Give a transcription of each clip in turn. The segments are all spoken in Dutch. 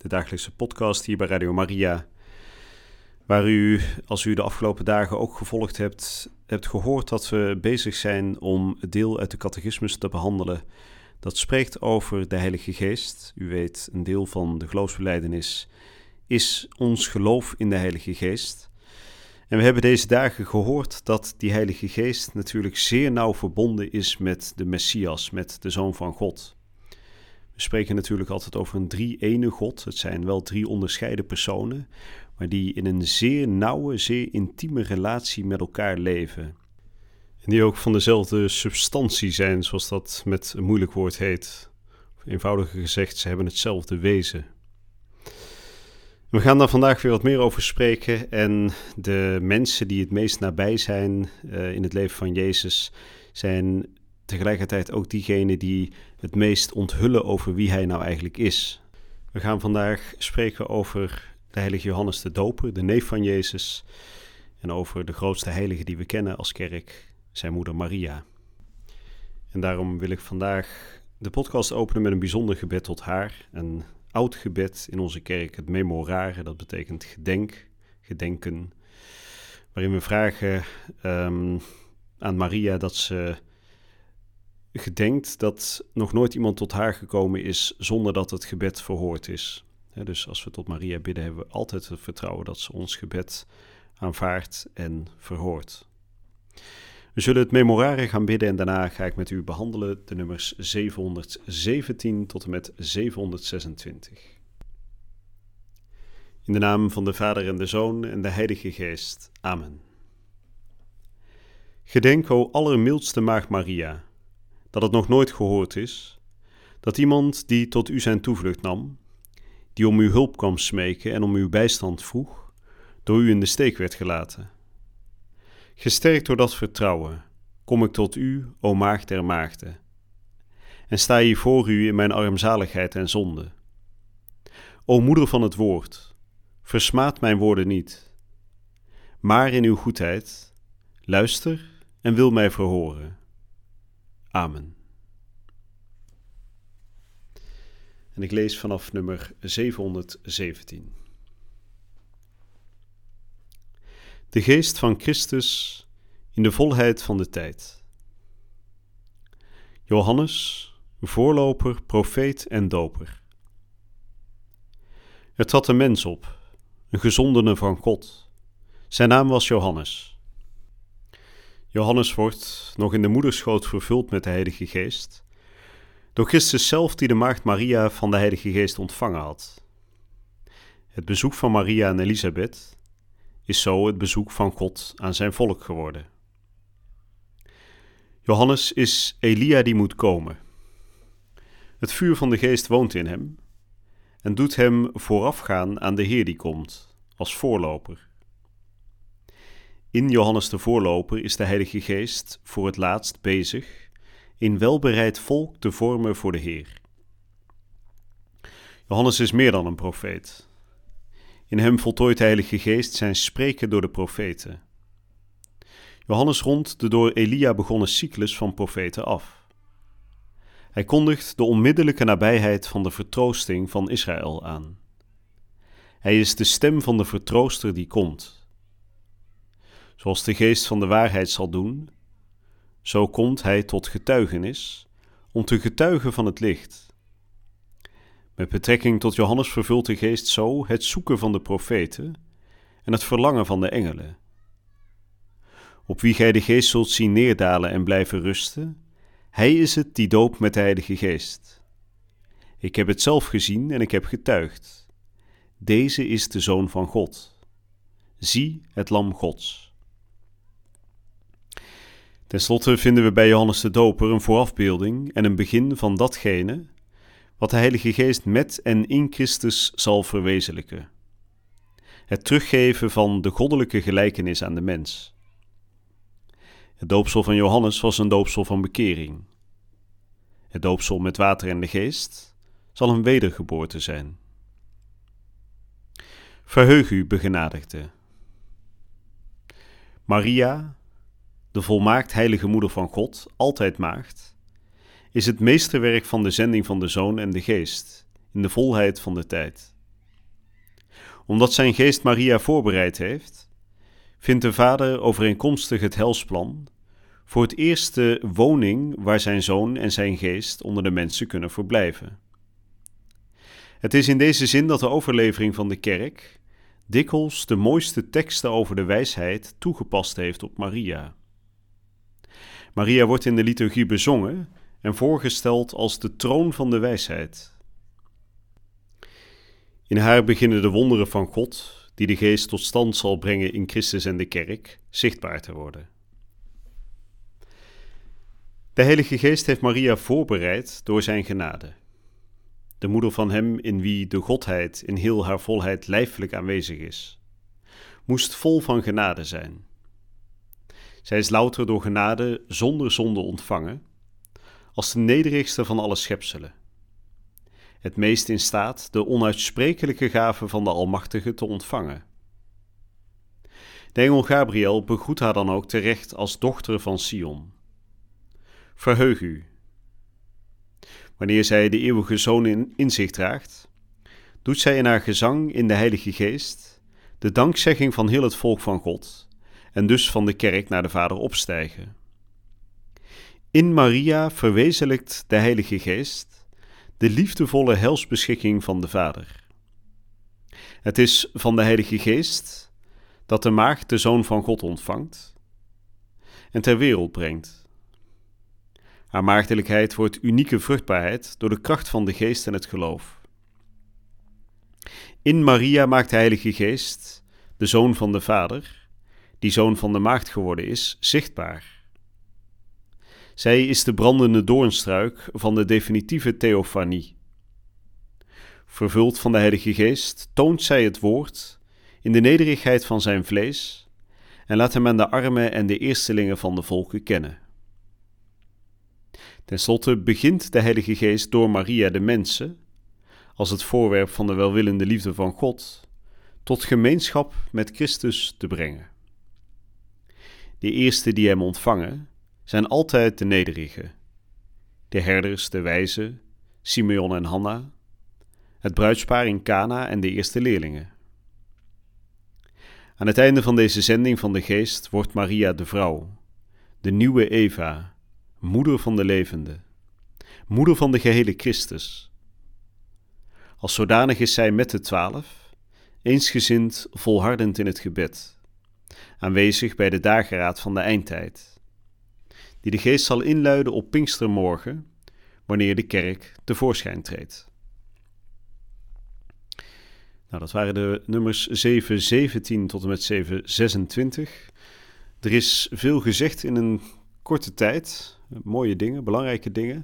de dagelijkse podcast hier bij Radio Maria. Waar u, als u de afgelopen dagen ook gevolgd hebt, hebt gehoord dat we bezig zijn om deel uit de catechismus te behandelen. Dat spreekt over de Heilige Geest. U weet, een deel van de geloofsbeleidenis is ons geloof in de Heilige Geest. En we hebben deze dagen gehoord dat die Heilige Geest natuurlijk zeer nauw verbonden is met de Messias, met de Zoon van God. We spreken natuurlijk altijd over een drie-ene God. Het zijn wel drie onderscheiden personen, maar die in een zeer nauwe, zeer intieme relatie met elkaar leven. En die ook van dezelfde substantie zijn, zoals dat met een moeilijk woord heet. eenvoudiger gezegd, ze hebben hetzelfde wezen. We gaan daar vandaag weer wat meer over spreken. En de mensen die het meest nabij zijn uh, in het leven van Jezus zijn tegelijkertijd ook diegenen die het meest onthullen over wie hij nou eigenlijk is. We gaan vandaag spreken over de heilige Johannes de Doper, de neef van Jezus, en over de grootste heilige die we kennen als kerk, zijn moeder Maria. En daarom wil ik vandaag de podcast openen met een bijzonder gebed tot haar, een oud gebed in onze kerk, het memorare, dat betekent gedenk, gedenken, waarin we vragen um, aan Maria dat ze gedenkt dat nog nooit iemand tot haar gekomen is zonder dat het gebed verhoord is. dus als we tot Maria bidden, hebben we altijd het vertrouwen dat ze ons gebed aanvaardt en verhoort. We zullen het memorare gaan bidden en daarna ga ik met u behandelen de nummers 717 tot en met 726. In de naam van de Vader en de Zoon en de Heilige Geest. Amen. Gedenk, o allermildste Maagd Maria dat het nog nooit gehoord is, dat iemand die tot u zijn toevlucht nam, die om uw hulp kwam smeken en om uw bijstand vroeg, door u in de steek werd gelaten. Gesterkt door dat vertrouwen, kom ik tot u, o maagd der maagden, en sta hier voor u in mijn armzaligheid en zonde. O moeder van het woord, versmaad mijn woorden niet, maar in uw goedheid, luister en wil mij verhoren. Amen. En ik lees vanaf nummer 717. De geest van Christus in de volheid van de tijd. Johannes, voorloper, profeet en doper. Er trad een mens op, een gezondene van God. Zijn naam was Johannes. Johannes wordt nog in de moederschoot vervuld met de Heilige Geest, door Christus zelf die de maagd Maria van de Heilige Geest ontvangen had. Het bezoek van Maria en Elisabeth is zo het bezoek van God aan zijn volk geworden. Johannes is Elia die moet komen. Het vuur van de geest woont in hem en doet hem voorafgaan aan de Heer die komt, als voorloper. In Johannes de Voorloper is de Heilige Geest voor het laatst bezig in welbereid volk te vormen voor de Heer. Johannes is meer dan een profeet. In hem voltooit de Heilige Geest zijn spreken door de profeten. Johannes rondt de door Elia begonnen cyclus van profeten af. Hij kondigt de onmiddellijke nabijheid van de vertroosting van Israël aan. Hij is de stem van de vertrooster die komt zoals de geest van de waarheid zal doen, zo komt hij tot getuigenis, om te getuigen van het licht. Met betrekking tot Johannes vervult de geest zo het zoeken van de profeten en het verlangen van de engelen. Op wie gij de geest zult zien neerdalen en blijven rusten, hij is het die doopt met de Heilige Geest. Ik heb het zelf gezien en ik heb getuigd. Deze is de Zoon van God. Zie het Lam Gods. Ten slotte vinden we bij Johannes de Doper een voorafbeelding en een begin van datgene wat de Heilige Geest met en in Christus zal verwezenlijken. Het teruggeven van de goddelijke gelijkenis aan de mens. Het doopsel van Johannes was een doopsel van bekering. Het doopsel met water en de geest zal een wedergeboorte zijn. Verheug u, begenadigde. Maria, de volmaakt heilige moeder van God, altijd maagd, is het meesterwerk van de zending van de Zoon en de Geest, in de volheid van de tijd. Omdat zijn geest Maria voorbereid heeft, vindt de Vader overeenkomstig het helsplan voor het eerste woning waar zijn Zoon en zijn Geest onder de mensen kunnen verblijven. Het is in deze zin dat de overlevering van de kerk dikwijls de mooiste teksten over de wijsheid toegepast heeft op Maria. Maria wordt in de liturgie bezongen en voorgesteld als de troon van de wijsheid. In haar beginnen de wonderen van God, die de geest tot stand zal brengen in Christus en de kerk, zichtbaar te worden. De Heilige Geest heeft Maria voorbereid door zijn genade. De moeder van hem in wie de Godheid in heel haar volheid lijfelijk aanwezig is, moest vol van genade zijn. Zij is louter door genade zonder zonde ontvangen, als de nederigste van alle schepselen. Het meest in staat de onuitsprekelijke gave van de Almachtige te ontvangen. De engel Gabriel begroet haar dan ook terecht als dochter van Sion. Verheug u. Wanneer zij de eeuwige zoon in, in zich draagt, doet zij in haar gezang in de Heilige Geest de dankzegging van heel het volk van God en dus van de kerk naar de Vader opstijgen. In Maria verwezenlijkt de Heilige Geest de liefdevolle helsbeschikking van de Vader. Het is van de Heilige Geest dat de maagd de Zoon van God ontvangt en ter wereld brengt. Haar maagdelijkheid wordt unieke vruchtbaarheid door de kracht van de Geest en het geloof. In Maria maakt de Heilige Geest, de Zoon van de Vader, die Zoon van de Maagd geworden is, zichtbaar zij is de brandende doornstruik van de definitieve theofanie. Vervuld van de Heilige Geest toont zij het woord in de nederigheid van zijn vlees en laat hem aan de armen en de eerstelingen van de volken kennen. Ten slotte begint de Heilige Geest door Maria de mensen, als het voorwerp van de welwillende liefde van God, tot gemeenschap met Christus te brengen. De eerste die hem ontvangen, zijn altijd de nederigen. De herders, de wijzen, Simeon en Hanna, het bruidspaar in Cana en de eerste leerlingen. Aan het einde van deze zending van de geest wordt Maria de vrouw, de nieuwe Eva, moeder van de levende, moeder van de gehele Christus. Als zodanig is zij met de twaalf, eensgezind volhardend in het gebed, aanwezig bij de dageraad van de eindtijd die de geest zal inluiden op Pinkstermorgen, wanneer de kerk tevoorschijn treedt. Nou, dat waren de nummers 717 tot en met 726. Er is veel gezegd in een korte tijd. Mooie dingen, belangrijke dingen.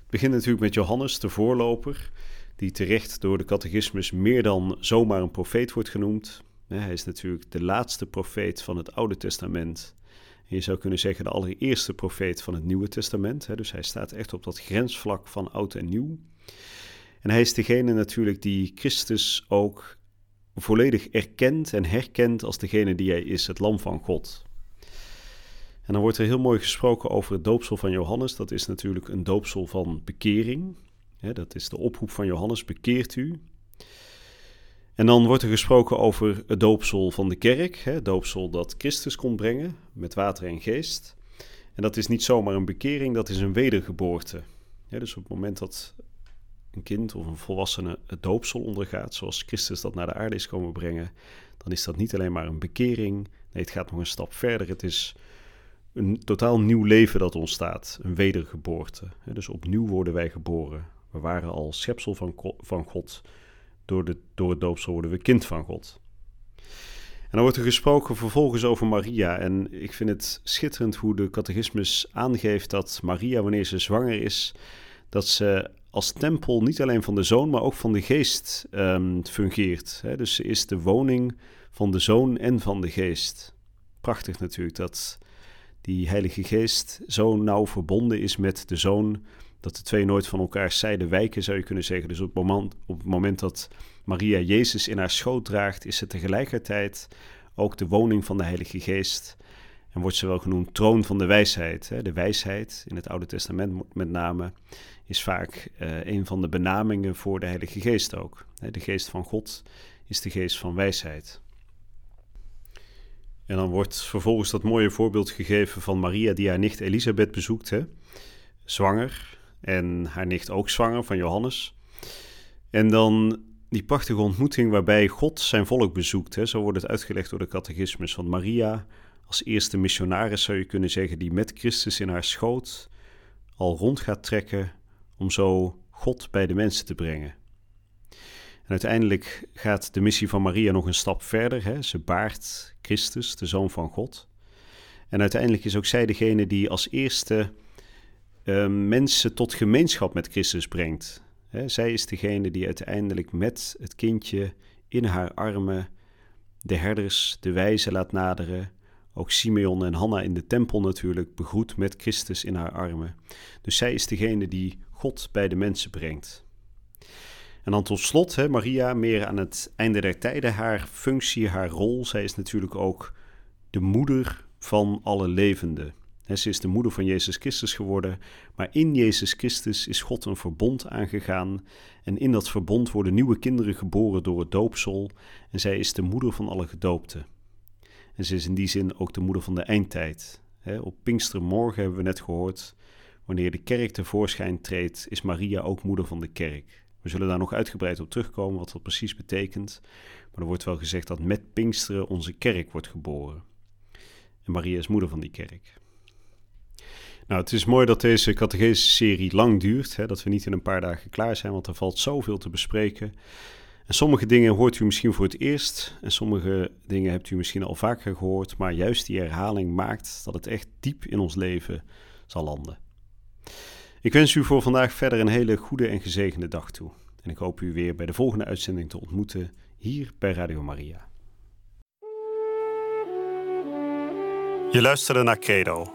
Het begint natuurlijk met Johannes, de voorloper, die terecht door de catechismus meer dan zomaar een profeet wordt genoemd. Hij is natuurlijk de laatste profeet van het Oude Testament je zou kunnen zeggen de allereerste profeet van het Nieuwe Testament. Dus hij staat echt op dat grensvlak van oud en nieuw. En hij is degene natuurlijk die Christus ook volledig erkent en herkent als degene die hij is, het lam van God. En dan wordt er heel mooi gesproken over het doopsel van Johannes. Dat is natuurlijk een doopsel van bekering. dat is de oproep van Johannes, bekeert u. En dan wordt er gesproken over het doopsel van de kerk, het doopsel dat Christus kon brengen met water en geest. En dat is niet zomaar een bekering, dat is een wedergeboorte. dus op het moment dat een kind of een volwassene het doopsel ondergaat, zoals Christus dat naar de aarde is komen brengen, dan is dat niet alleen maar een bekering, nee, het gaat nog een stap verder. Het is een totaal nieuw leven dat ontstaat, een wedergeboorte. dus opnieuw worden wij geboren. We waren al schepsel van, van God door, de, het doopsel worden we kind van God. En dan wordt er gesproken vervolgens over Maria. En ik vind het schitterend hoe de catechismus aangeeft dat Maria, wanneer ze zwanger is, dat ze als tempel niet alleen van de zoon, maar ook van de geest um, fungeert. Dus ze is de woning van de zoon en van de geest. Prachtig natuurlijk dat die Heilige Geest zo nauw verbonden is met de zoon, dat de twee nooit van elkaar zijde wijken, zou je kunnen zeggen. Dus op het moment, op het moment dat Maria Jezus in haar schoot draagt, is ze tegelijkertijd ook de woning van de Heilige Geest. En wordt ze wel genoemd troon van de wijsheid. De wijsheid, in het Oude Testament met name, is vaak uh, een van de benamingen voor de Heilige Geest ook. De geest van God is de geest van wijsheid. En dan wordt vervolgens dat mooie voorbeeld gegeven van Maria die haar nicht Elisabeth bezoekt, hè? zwanger. En haar nicht ook zwanger van Johannes. En dan die prachtige ontmoeting waarbij God zijn volk bezoekt. Hè? Zo wordt het uitgelegd door de catechismus. van Maria als eerste missionaris zou je kunnen zeggen, die met Christus in haar schoot al rond gaat trekken om zo God bij de mensen te brengen. En uiteindelijk gaat de missie van Maria nog een stap verder. Hè? Ze baart Christus, de Zoon van God. En uiteindelijk is ook zij degene die als eerste uh, mensen tot gemeenschap met Christus brengt. Hè? Zij is degene die uiteindelijk met het kindje in haar armen de herders, de wijzen laat naderen. Ook Simeon en Hanna in de tempel natuurlijk begroet met Christus in haar armen. Dus zij is degene die God bij de mensen brengt. En dan tot slot, hè, Maria, meer aan het einde der tijden, haar functie, haar rol. Zij is natuurlijk ook de moeder van alle levenden. Ze is de moeder van Jezus Christus geworden, maar in Jezus Christus is God een verbond aangegaan. En in dat verbond worden nieuwe kinderen geboren door het doopsel. En zij is de moeder van alle gedoopten. En ze is in die zin ook de moeder van de eindtijd. op Pinkstermorgen hebben we net gehoord, wanneer de kerk tevoorschijn treedt, is Maria ook moeder van de kerk. We zullen daar nog uitgebreid op terugkomen wat dat precies betekent. Maar er wordt wel gezegd dat met Pinksteren onze kerk wordt geboren. En Maria is moeder van die kerk. Nou, het is mooi dat deze catechese-serie lang duurt. Hè, dat we niet in een paar dagen klaar zijn, want er valt zoveel te bespreken. En sommige dingen hoort u misschien voor het eerst. En sommige dingen hebt u misschien al vaker gehoord. Maar juist die herhaling maakt dat het echt diep in ons leven zal landen. Ik wens u voor vandaag verder een hele goede en gezegende dag toe. En ik hoop u weer bij de volgende uitzending te ontmoeten hier bij Radio Maria. Je luisterde naar Credo,